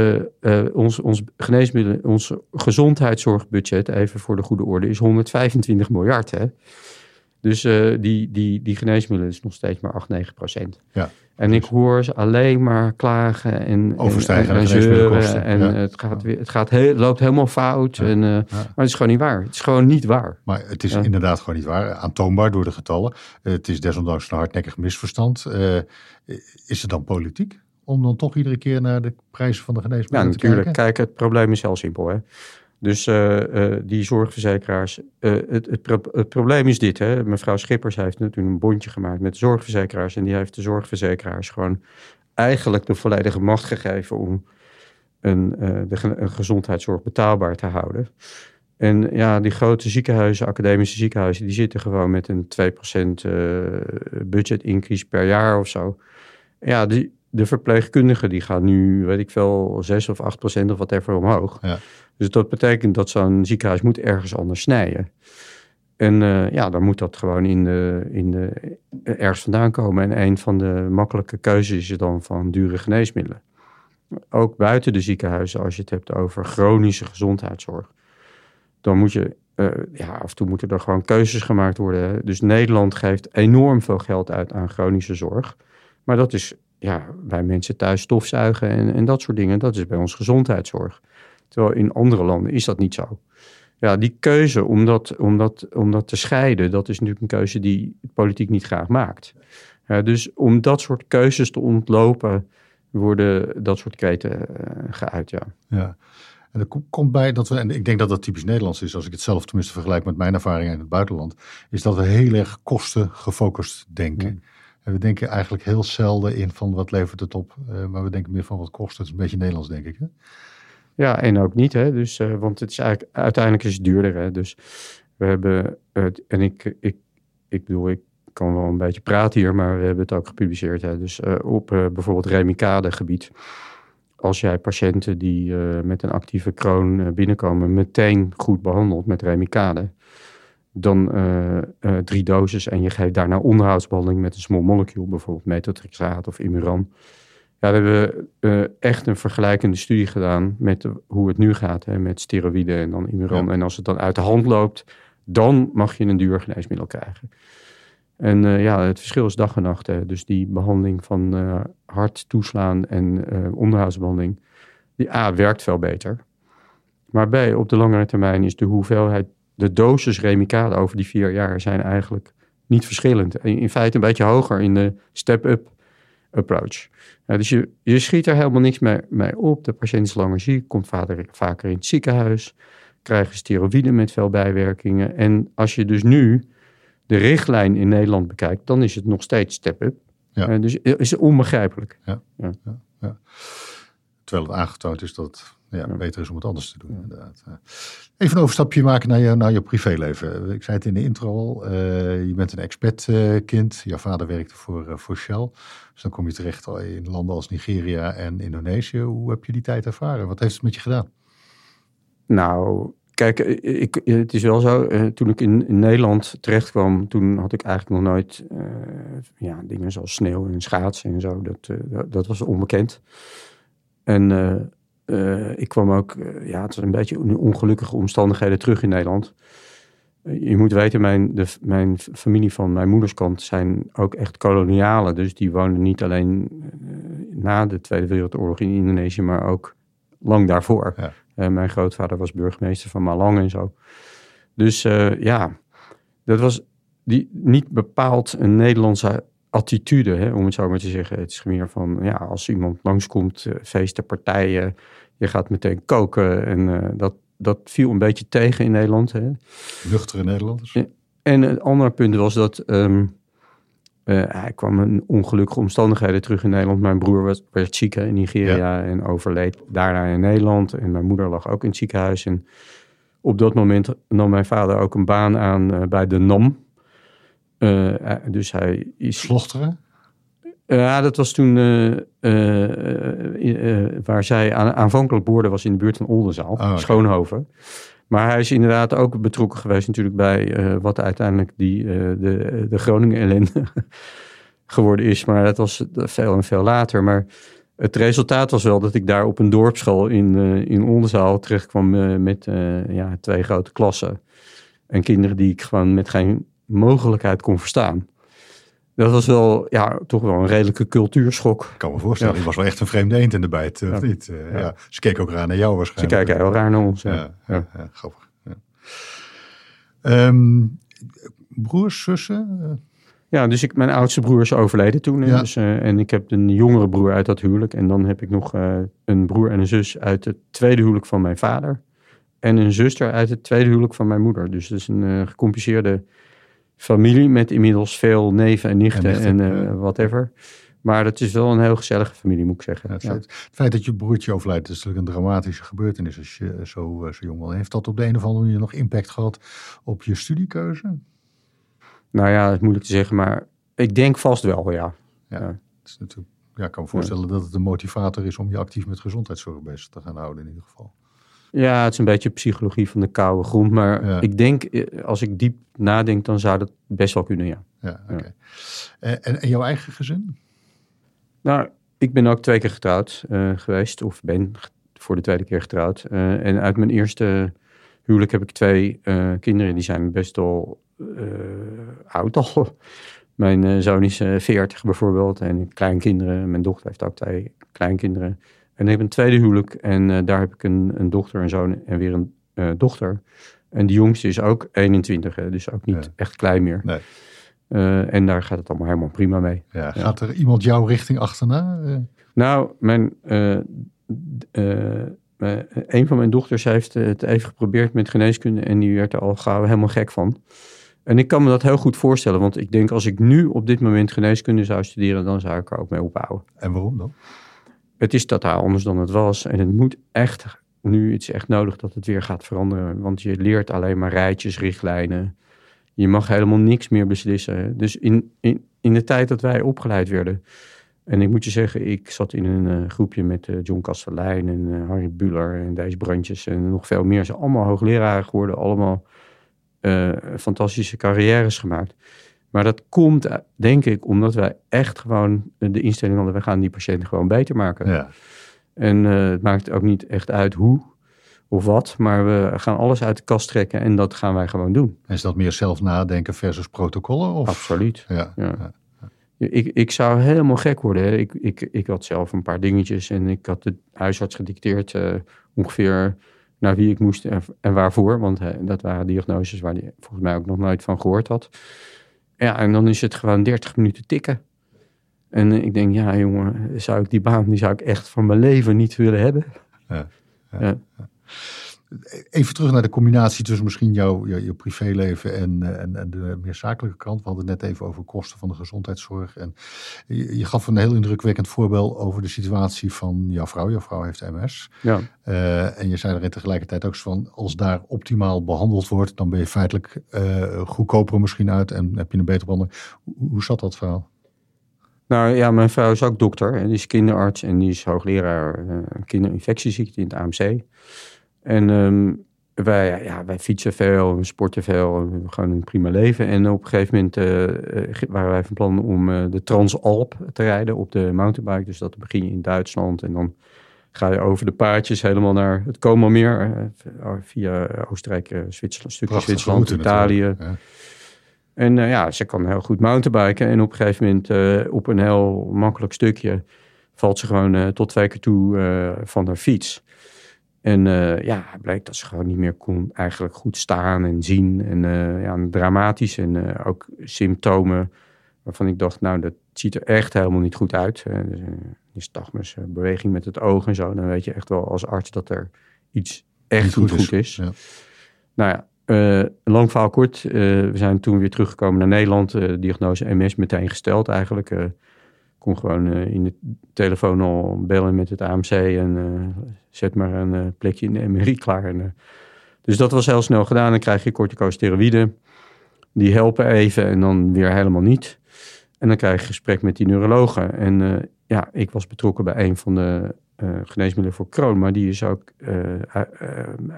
ons, ons geneesmiddelen, ons gezondheidszorgbudget, even voor de goede orde, is 125 miljard. Hè? Dus die, die, die geneesmiddelen is nog steeds maar 8, 9 procent. Ja. En ik hoor ze alleen maar klagen en, Overstijgen en, en, zeuren. En ja. het, gaat weer, het gaat heel, loopt helemaal fout. Ja. En, uh, ja. Maar het is gewoon niet waar. Het is gewoon niet waar. Maar het is inderdaad gewoon niet waar. Aantoonbaar door de getallen. Uh, het is desondanks een hardnekkig misverstand. Uh, is het dan politiek? Om dan toch iedere keer naar de prijzen van de geneesmiddelen ja, te kijken? natuurlijk. Kijk, het probleem is heel simpel. Hè? Dus uh, uh, die zorgverzekeraars. Uh, het, het, pro het, probleem is dit. Hè? Mevrouw Schippers heeft natuurlijk een bondje gemaakt met de zorgverzekeraars. En die heeft de zorgverzekeraars gewoon eigenlijk de volledige macht gegeven om een, de, een gezondheidszorg betaalbaar te houden. En ja, die grote ziekenhuizen, academische ziekenhuizen, die zitten gewoon met een 2% budget increase per jaar of zo. Ja, die, de verpleegkundigen die gaan nu, weet ik veel, 6 of 8 procent of whatever omhoog. Ja. Dus dat betekent dat zo'n ziekenhuis moet ergens anders snijden. En uh, ja, dan moet dat gewoon in de, in de, ergens vandaan komen. En een van de makkelijke keuzes is dan van dure geneesmiddelen. Ook buiten de ziekenhuizen, als je het hebt over chronische gezondheidszorg. Dan moet je, uh, ja, af en toe moeten er gewoon keuzes gemaakt worden. Dus Nederland geeft enorm veel geld uit aan chronische zorg. Maar dat is ja, bij mensen thuis stofzuigen en, en dat soort dingen. Dat is bij ons gezondheidszorg. Terwijl in andere landen is dat niet zo. Ja, die keuze om dat, om dat, om dat te scheiden, dat is natuurlijk een keuze die de politiek niet graag maakt. Dus om dat soort keuzes te ontlopen, worden dat soort kreten uh, geuit, ja. Ja. En er komt bij dat we, en ik denk dat dat typisch Nederlands is, als ik het zelf tenminste vergelijk met mijn ervaringen in het buitenland, is dat we heel erg kosten gefocust denken. Hmm. En we denken eigenlijk heel zelden in van wat levert het op, uh, maar we denken meer van wat kost het. Het is een beetje Nederlands, denk ik. Hè? Ja, en ook niet, hè? Dus, uh, want het is eigenlijk, uiteindelijk is het duurder. Hè? Dus we hebben, uh, en ik, ik, ik bedoel, ik kan wel een beetje praten hier, maar we hebben het ook gepubliceerd. Hè? Dus uh, op bijvoorbeeld remicade gebied. Als jij patiënten die met een actieve kroon binnenkomen, meteen goed behandelt met remicade, dan drie doses en je geeft daarna onderhoudsbehandeling met een small molecule, bijvoorbeeld methotrexaat of Imuran. Ja, we hebben uh, echt een vergelijkende studie gedaan met hoe het nu gaat hè, met steroïden en dan Imuran. Ja. En als het dan uit de hand loopt, dan mag je een duur geneesmiddel krijgen. En uh, ja, het verschil is dag en nacht. Hè. Dus die behandeling van uh, hard toeslaan en onderhoudsbehandeling, die A, werkt veel beter. Maar B, op de langere termijn is de hoeveelheid, de dosis remicade over die vier jaar zijn eigenlijk niet verschillend. In feite een beetje hoger in de step-up approach. Nou, dus je, je schiet er helemaal niks mee, mee op. De patiënt is langer ziek, komt vaker, vaker in het ziekenhuis, krijgen steroïden met veel bijwerkingen. En als je dus nu de richtlijn in Nederland bekijkt, dan is het nog steeds step-up. Ja. Uh, dus is onbegrijpelijk. Ja. Ja. Ja. Terwijl het aangetoond is dat ja, beter is om het anders te doen. Inderdaad. Even een overstapje maken naar je, naar je privéleven. Ik zei het in de intro al. Uh, je bent een expat-kind. Je vader werkte voor, uh, voor Shell. Dus dan kom je terecht in landen als Nigeria en Indonesië. Hoe heb je die tijd ervaren? Wat heeft het met je gedaan? Nou, kijk, ik, het is wel zo. Uh, toen ik in, in, Nederland terecht kwam, toen had ik eigenlijk nog nooit ja, dingen zoals sneeuw en schaatsen en zo. Dat, dat, dat was onbekend. En uh, ik kwam ook, uh, ja, het was een beetje ongelukkige omstandigheden terug in Nederland. Uh, je moet weten, mijn, de, mijn familie van mijn moederskant zijn ook echt kolonialen. Dus die woonden niet alleen na de Tweede Wereldoorlog in Indonesië, maar ook lang daarvoor. Ja. mijn grootvader was burgemeester van Malang en zo. Dus ja, dat was die, niet bepaald een Nederlandse attitude, hè, om het zo maar te zeggen. Het is meer van, ja, als iemand langskomt, uh, feesten, partijen, je gaat meteen koken. En uh, dat, dat viel een beetje tegen in Nederland. Hè. Nuchtere Nederlanders. Ja. En het andere punt was dat um, uh, hij kwam in ongelukkige omstandigheden terug in Nederland. Mijn broer was, werd ziek in Nigeria ja. en overleed daarna in Nederland. En mijn moeder lag ook in het ziekenhuis. En op dat moment nam mijn vader ook een baan aan bij de NAM. Uh, dus hij is... Slochteren? Ja, dat was toen uh, uh, waar zij aan, aanvankelijk boorde was in de buurt van Oldenzaal, oh, okay. Schoonhoven. Maar hij is inderdaad ook betrokken geweest natuurlijk bij wat uiteindelijk die, de, de Groningen ellende geworden is. Maar dat was veel en veel later. Maar het resultaat was wel dat ik daar op een dorpsschool in, in Oldenzaal terecht kwam met ja, twee grote klassen. En kinderen die ik gewoon met geen mogelijkheid kon verstaan. Dat was wel, ja, toch wel een redelijke cultuurschok. Ik kan me voorstellen, Ja. je was wel echt een vreemde eend in de bijt, of Ja. niet? Eh, Ja. ja. Ze keken ook raar naar jou Ze waarschijnlijk. kijken heel raar naar ons. Ja, grappig. Ehm, broers, zussen? Eh, Ja, dus ik, mijn oudste broer is overleden toen. Dus, eh, en ik heb een jongere broer uit dat huwelijk. En dan heb ik nog eh, een broer en een zus uit het tweede huwelijk van mijn vader. En een zuster uit het tweede huwelijk van mijn moeder. Dus het is een eh, gecompliceerde familie met inmiddels veel neven en nichten En en, eh, whatever. Maar het is wel een heel gezellige familie, moet ik zeggen. ja, het, Ja. feit, het feit dat je broertje overlijdt, is natuurlijk een dramatische gebeurtenis als je zo, eh, zo jong was. Heeft dat op de een of andere manier nog impact gehad op je studiekeuze? Nou ja, het is moeilijk te zeggen, maar ik denk vast wel, ja. Ja, Ja. Het is natuurlijk, ja, ik kan me voorstellen dat het een motivator is om je actief met gezondheidszorg bezig te gaan houden in ieder geval. Ja, het is een beetje psychologie van de koude grond. Maar Ja. ik denk, eh, als ik diep nadenk, dan zou dat best wel kunnen, ja. Ja. Eh, En, en jouw eigen gezin? Nou, ik ben ook twee keer getrouwd eh, geweest, of ben voor de tweede keer getrouwd. En uit mijn eerste huwelijk heb ik twee kinderen, die zijn best wel oud al. Mijn zoon is 40 bijvoorbeeld, en kleinkinderen. Mijn dochter heeft ook twee kleinkinderen. En ik heb een tweede huwelijk, en eh, daar heb ik een, een dochter, een zoon en weer een eh, dochter. En die jongste is ook 21, hè, dus ook niet Ja. echt klein meer. Nee. Eh, en daar gaat het allemaal helemaal prima mee. Ja, gaat er iemand jouw richting achterna? Nou, mijn, een van mijn dochters heeft het even geprobeerd met geneeskunde en die werd er al gauw helemaal gek van. En ik kan me dat heel goed voorstellen, want ik denk als ik nu op dit moment geneeskunde zou studeren, dan zou ik er ook mee ophouden. en waarom dan? Het is totaal anders dan het was en het moet echt, nu het is echt nodig dat het weer gaat veranderen, want je leert alleen maar rijtjes, richtlijnen. Je mag helemaal niks meer beslissen. Dus in, in, de tijd dat wij opgeleid werden, en ik moet je zeggen, ik zat in een eh, groepje met eh, John Kastelein en eh, Harry Buller en deze brandjes en nog veel meer. Ze zijn allemaal hoogleraren geworden, allemaal fantastische carrières gemaakt. Maar dat komt, eh, denk ik, omdat wij echt gewoon eh, de instelling hadden, we gaan die patiënten gewoon beter maken. Ja, En eh, het maakt ook niet echt uit hoe of wat, maar we gaan alles uit de kast trekken en dat gaan wij gewoon doen. en is dat meer zelf nadenken versus protocollen? Of? Absoluut. Ja, Ja. Ik, ik zou helemaal gek worden. Hè. Ik, ik, ik had zelf een paar dingetjes en ik had de huisarts gedicteerd ongeveer naar wie ik moest en, en waarvoor. Want dat waren diagnoses waar hij volgens mij ook nog nooit van gehoord had. Ja, en dan is het gewoon 30 minuten tikken. En eh, ik denk, ja jongen, zou ik die baan, die zou ik echt van mijn leven niet willen hebben. Ja, ja. Ja. Even terug naar de combinatie tussen misschien jouw, jouw, jouw privéleven en, eh, en, en de meer zakelijke kant. We hadden het net even over kosten van de gezondheidszorg. En je, je gaf een heel indrukwekkend voorbeeld over de situatie van jouw vrouw. Jouw vrouw heeft MS. Ja. Eh, en je zei erin tegelijkertijd ook van, als daar optimaal behandeld wordt, dan ben je feitelijk eh, goedkoper misschien uit en heb je een betere behandeling. Hoe, hoe zat dat verhaal? Nou ja, mijn vrouw is ook dokter. En die is kinderarts en die is hoogleraar uh, kinderinfectieziekte in het AMC. En um, wij, ja, wij fietsen veel, we sporten veel, we hebben gewoon een prima leven. En op een gegeven moment uh, waren wij van plan om uh, de Transalp te rijden op de mountainbike. Dus dat begin je in Duitsland en dan ga je over de paardjes helemaal naar het Como-meer. Uh, via Oostenrijk, Zwitserland, stukje Zwitserland, Italië. Ja. En ja, ze kan heel goed mountainbiken. En op een gegeven moment op een heel makkelijk stukje valt ze gewoon tot twee keer toe van haar fiets. En ja, blijkt dat ze gewoon niet meer kon eigenlijk goed staan en zien. En ja, dramatisch en ook symptomen waarvan ik dacht, nou, dat ziet er echt helemaal niet goed uit. Dus, nystagmus, beweging met het oog en zo. Dan weet je echt wel als arts dat er iets echt niet goed, goed is. is. Ja. Nou ja, uh, lang verhaal kort. Uh, we zijn toen weer teruggekomen naar Nederland. Uh, diagnose MS meteen gesteld eigenlijk. Kon gewoon in de telefoon al bellen met het AMC en zet maar een plekje in de MRI klaar. En, dus dat was heel snel gedaan. Dan krijg je corticosteroïden. Die helpen even en dan weer helemaal niet. En dan krijg je gesprek met die neurologen. En ja, ik was betrokken bij een van de geneesmiddelen voor Crohn. Maar die is ook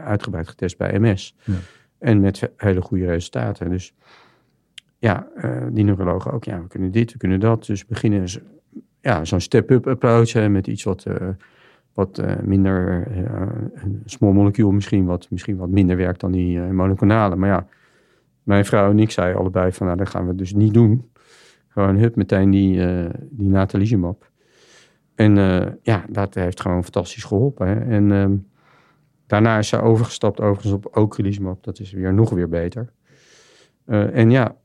uitgebreid getest bij MS. Ja. En met hele goede resultaten. Dus ja, uh, die neurologen ook. Ja, we kunnen dit, we kunnen dat. Dus beginnen ja, zo'n step-up approach met iets wat, uh, wat uh, minder, een small molecule misschien wat, misschien wat minder werkt dan die monoclonale. Maar ja, mijn vrouw en ik zeiden allebei van, nou, dat gaan we dus niet doen. Gewoon hup, meteen die, die natalizumab. En ja, dat heeft gewoon fantastisch geholpen. En uh, daarna is ze overgestapt overigens op ocrelizumab. Dat is weer nog weer beter. En ja,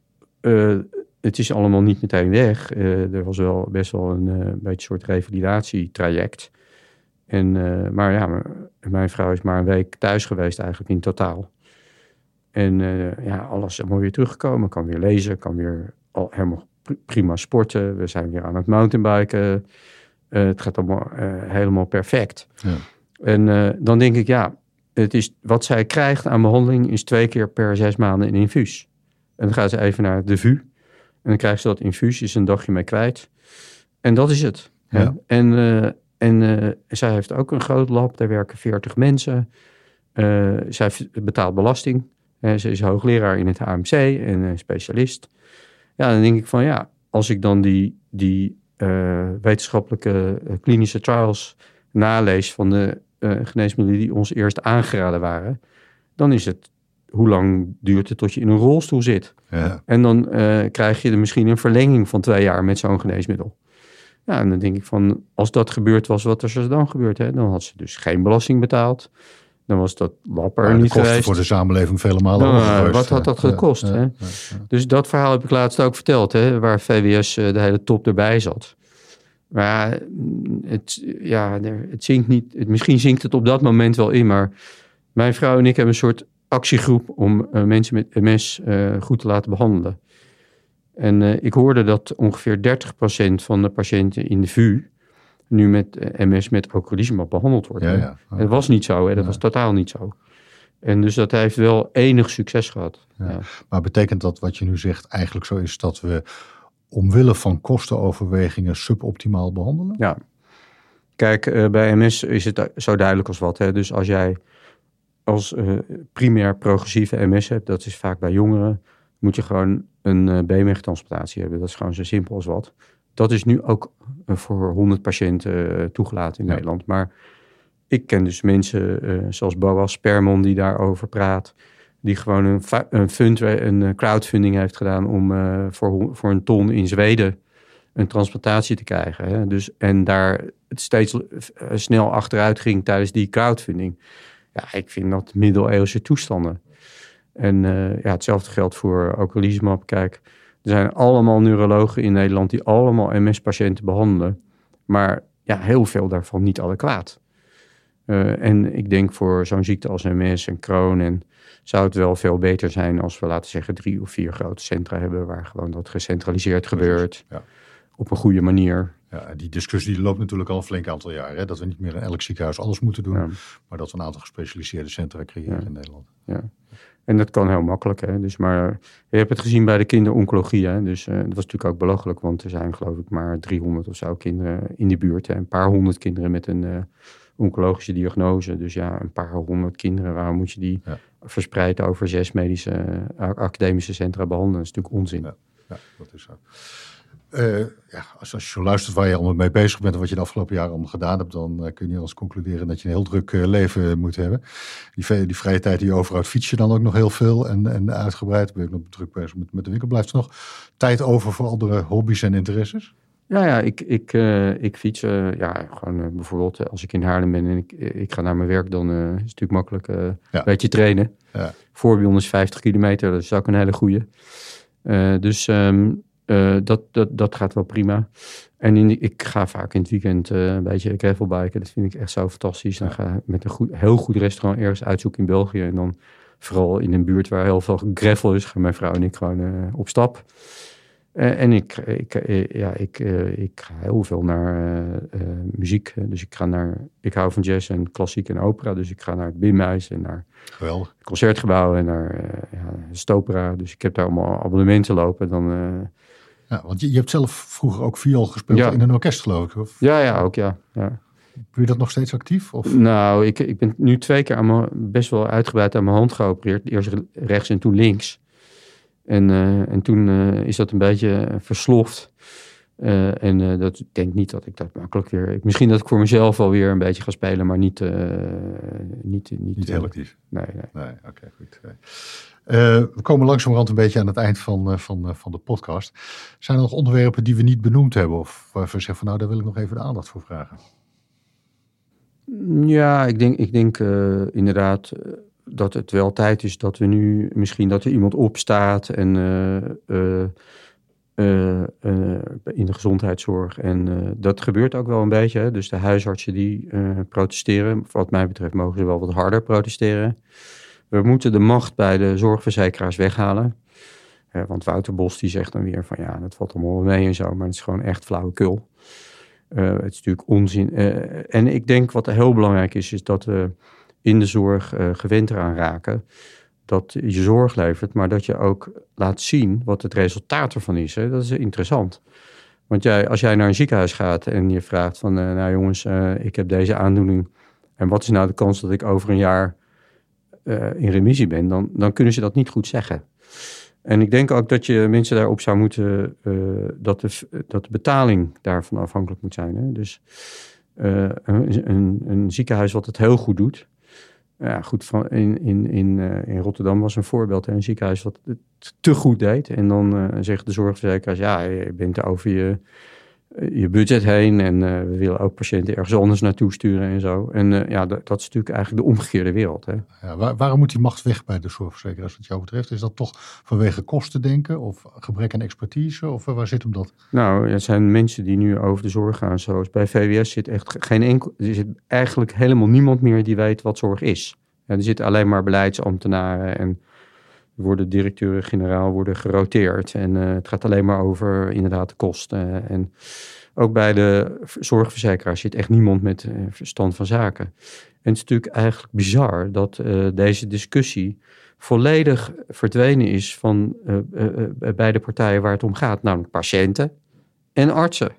het is allemaal niet meteen weg. er was wel best wel een beetje een soort revalidatietraject. En, maar ja, mijn vrouw is maar een week thuis geweest eigenlijk in totaal. En ja, alles is helemaal weer teruggekomen. Kan weer lezen, kan weer al helemaal prima sporten. We zijn weer aan het mountainbiken. Het gaat allemaal helemaal perfect. Ja. En dan denk ik, ja, het is, wat zij krijgt aan behandeling is twee keer per zes maanden een infuus. En dan gaat ze even naar de VU. En dan krijgt ze dat infuus, is een dagje mee kwijt. En dat is het. Ja. En, en zij heeft ook een groot lab, daar werken 40 mensen. zij betaalt belasting. ze is hoogleraar in het AMC en specialist. Ja, dan denk ik van ja, als ik dan die, die uh, wetenschappelijke uh, klinische trials nalees van de uh, geneesmiddelen die ons eerst aangeraden waren, dan is het hoe lang duurt het tot je in een rolstoel zit? Ja. En dan krijg je er misschien een verlenging van twee jaar met zo'n geneesmiddel. Ja, en dan denk ik van, als dat gebeurd was, wat is er dan gebeurd? Hè? Dan had ze dus geen belasting betaald. Dan was dat lapper maar niet geweest. voor de samenleving vele malen nou, Wat had dat gekost? hè? dus dat verhaal heb ik laatst ook verteld, hè, waar VWS eh, de hele top erbij zat. Maar het, ja, het zinkt niet. Het, misschien zinkt het op dat moment wel in, maar mijn vrouw en ik hebben een soort actiegroep om uh, mensen met MS eh, goed te laten behandelen. En uh, ik hoorde dat ongeveer 30% van de patiënten in de VU nu met eh, MS met ocrelizumab behandeld wordt. Ja, ja. Het was niet zo, hè? dat was totaal niet zo. En dus dat heeft wel enig succes gehad. Ja. Maar betekent dat wat je nu zegt eigenlijk zo is dat we omwille van kostenoverwegingen suboptimaal behandelen? Ja. Kijk, bij MS is het zo duidelijk als wat. Hè? Dus als jij als uh, primair progressieve MS hebt, dat is vaak bij jongeren, moet je gewoon een uh, beenmergtransplantatie hebben. Dat is gewoon zo simpel als wat. Dat is nu ook eh, voor 100 patiënten eh, toegelaten in Nederland. Maar ik ken dus mensen zoals Boas Spermon die daarover praat. Die gewoon een, een, fund, een crowdfunding heeft gedaan om voor, voor een ton in Zweden een transplantatie te krijgen. Hè? Dus, en daar het steeds snel achteruit ging tijdens die crowdfunding. Ja, ik vind dat middeleeuwse toestanden. En uh, ja, hetzelfde geldt voor ocrelizumab. Kijk, er zijn allemaal neurologen in Nederland die allemaal MS-patiënten behandelen. Maar ja, heel veel daarvan niet adequaat. Uh, en ik denk voor zo'n ziekte als MS en Crohn en zou het wel veel beter zijn als we laten zeggen drie of vier grote centra hebben waar gewoon dat gecentraliseerd gebeurt. Ja. Op een goede manier. Ja, die discussie loopt natuurlijk al een flink aantal jaar. Hè? Dat we niet meer in elk ziekenhuis alles moeten doen, maar dat we een aantal gespecialiseerde centra creëren in Nederland. Ja. En dat kan heel makkelijk. Hè? Dus, maar je hebt het gezien bij de kinderoncologie. Hè? Dus uh, dat was natuurlijk ook belachelijk, want er zijn geloof ik maar 300 of zo kinderen in die buurt. Hè? Een paar honderd kinderen met een uh, oncologische diagnose. Dus ja, een paar honderd kinderen. Waarom moet je die ja. verspreid over zes medische uh, academische centra behandelen? Dat is natuurlijk onzin. Ja dat is zo. Uh, ja, als, als, je luistert waar je allemaal mee bezig bent en wat je de afgelopen jaren allemaal gedaan hebt, dan uh, kun je anders concluderen dat je een heel druk uh, leven moet hebben. Die, die, vrije tijd die je overhoudt, fiets je dan ook nog heel veel en, en uitgebreid. Ben ik nog druk bezig met, met de winkel. Blijft er nog tijd over voor andere hobby's en interesses? Ja, ja ik, ik, ik fiets ja, gewoon bijvoorbeeld als ik in Haarlem ben en ik, ik ga naar mijn werk, dan is het natuurlijk makkelijk ja. een beetje trainen. Ja. Voorbeeld is 50 kilometer, dat is ook een hele goede. dus um, uh, dat, dat, dat gaat wel prima. En in, ik ga vaak in het weekend uh, een beetje gravelbiken. Dat vind ik echt zo fantastisch. Dan ga ik met een goed, heel goed restaurant ergens uitzoeken in België. En dan vooral in een buurt waar heel veel gravel is, gaan mijn vrouw en ik gewoon uh, op stap. en ik, ik, ja, ik, ik ga heel veel naar muziek. Dus ik ga naar, ik hou van jazz en klassiek en opera. Dus ik ga naar het Bimhuis en naar Geweldig. het concertgebouw en naar ja, Stopera. Dus ik heb daar allemaal abonnementen lopen. Dan ja, want je, je hebt zelf vroeger ook viool gespeeld in een orkest, geloof ik. Of? Ja, ja, ook ja. ja. Doe je dat nog steeds actief? Of? Nou, ik, ik ben nu twee keer aan mijn, best wel uitgebreid aan mijn hand geopereerd. Eerst rechts en toen links. En, uh, en toen uh, is dat een beetje versloft. Uh, en uh, dat, ik denk niet dat ik dat makkelijk weer... Misschien dat ik voor mezelf alweer een beetje ga spelen, maar niet... Uh, niet, niet, niet heel actief? Nee, nee. nee Oké, goed. we komen langzamerhand een beetje aan het eind van, van, van de podcast. Zijn er nog onderwerpen die we niet benoemd hebben? Of waar we zeggen van nou, daar wil ik nog even de aandacht voor vragen? Ja, ik denk, ik denk inderdaad dat het wel tijd is dat we nu misschien dat er iemand opstaat en uh, in de gezondheidszorg. En dat gebeurt ook wel een beetje. Dus de huisartsen die protesteren, wat mij betreft mogen ze wel wat harder protesteren. We moeten de macht bij de zorgverzekeraars weghalen. want Wouter Bos die zegt dan weer van ja, dat valt allemaal mee en zo, maar het is gewoon echt flauwekul. het is natuurlijk onzin. en ik denk wat heel belangrijk is, is dat we in de zorg gewend eraan raken dat je zorg levert, maar dat je ook laat zien wat het resultaat ervan is. Hè? Dat is interessant. Want jij, als jij naar een ziekenhuis gaat en je vraagt van, uh, nou jongens, uh, ik heb deze aandoening. En wat is nou de kans dat ik over een jaar uh, in remissie ben? Dan, dan kunnen ze dat niet goed zeggen. En ik denk ook dat je mensen daarop zou moeten, dat, de, dat de betaling daarvan afhankelijk moet zijn. Hè? Dus een, een ziekenhuis wat het heel goed doet, ja, goed, van, in, in, in, uh, in Rotterdam was een voorbeeld. Hè, een ziekenhuis wat het te goed deed. En dan zegt de zorgverzekeraars, ja, je bent over je, je budget heen. En uh, we willen ook patiënten ergens anders naartoe sturen en zo. En ja, dat, dat, is natuurlijk eigenlijk de omgekeerde wereld. Hè. Ja, waar, waarom moet die macht weg bij de zorgverzekeraars wat jou betreft? Is dat toch vanwege kosten denken of gebrek aan expertise? Of waar zit hem dat? Nou, het zijn mensen die nu over de zorg gaan. Zoals bij VWS zit echt geen enkel... Er zit eigenlijk helemaal niemand meer die weet wat zorg is. er zitten alleen maar beleidsambtenaren en worden directeuren-generaal worden geroteerd. En uh, het gaat alleen maar over inderdaad de kosten. En ook bij de zorgverzekeraars zit echt niemand met uh, verstand van zaken. En het is natuurlijk eigenlijk bizar dat uh, deze discussie volledig verdwenen is van beide partijen waar het om gaat, namelijk patiënten en artsen.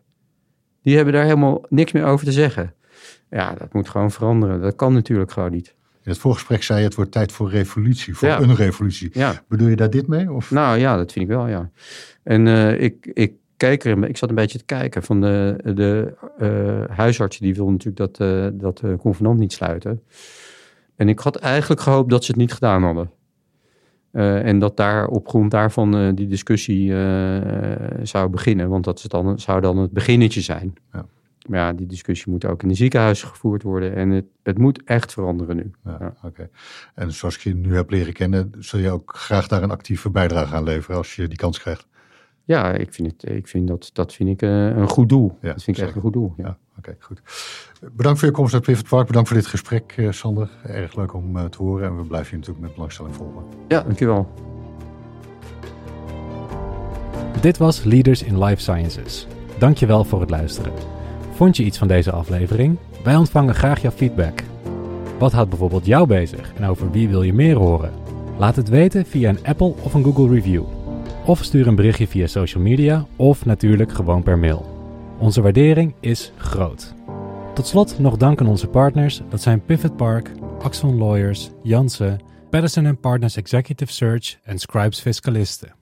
Die hebben daar helemaal niks meer over te zeggen. Ja, dat moet gewoon veranderen. Dat kan natuurlijk gewoon niet. In het voorgesprek zei je het wordt tijd voor revolutie, voor een revolutie. Ja. Bedoel je daar dit mee? Of? Nou ja, dat vind ik wel, ja. En uh, ik, ik keek er, ik zat een beetje te kijken van de, de uh, huisartsen die wilden natuurlijk dat, uh, dat de convenant niet sluiten. En ik had eigenlijk gehoopt dat ze het niet gedaan hadden. en dat daar op grond daarvan die discussie zou beginnen. Want dat dan, zou dan het beginnetje zijn. Ja. Maar ja, die discussie moet ook in de ziekenhuizen gevoerd worden. En het, het moet echt veranderen nu. Ja. En zoals ik je nu heb leren kennen, zul je ook graag daar een actieve bijdrage aan leveren als je die kans krijgt? Ja, ik vind, het, ik vind dat, dat vind ik uh, een goed doel. Ja, dat vind ik echt een goed doel. Ja, oké, goed. Bedankt voor je komst naar Pivot Park. Bedankt voor dit gesprek, uh, Sander. Erg leuk om uh, te horen. En we blijven je natuurlijk met belangstelling volgen. Ja, dankjewel. Dit was Leaders in Life Sciences. Dankjewel voor het luisteren. Vond je iets van deze aflevering? Wij ontvangen graag jouw feedback. Wat houdt bijvoorbeeld jou bezig en over wie wil je meer horen? Laat het weten via een Apple of een Google review. Of stuur een berichtje via social media of natuurlijk gewoon per mail. Onze waardering is groot. Tot slot nog dank aan onze partners, dat zijn Pivot Park, Axon Lawyers, Jansen, Patterson Partners Executive Search en Scribes Fiscalisten.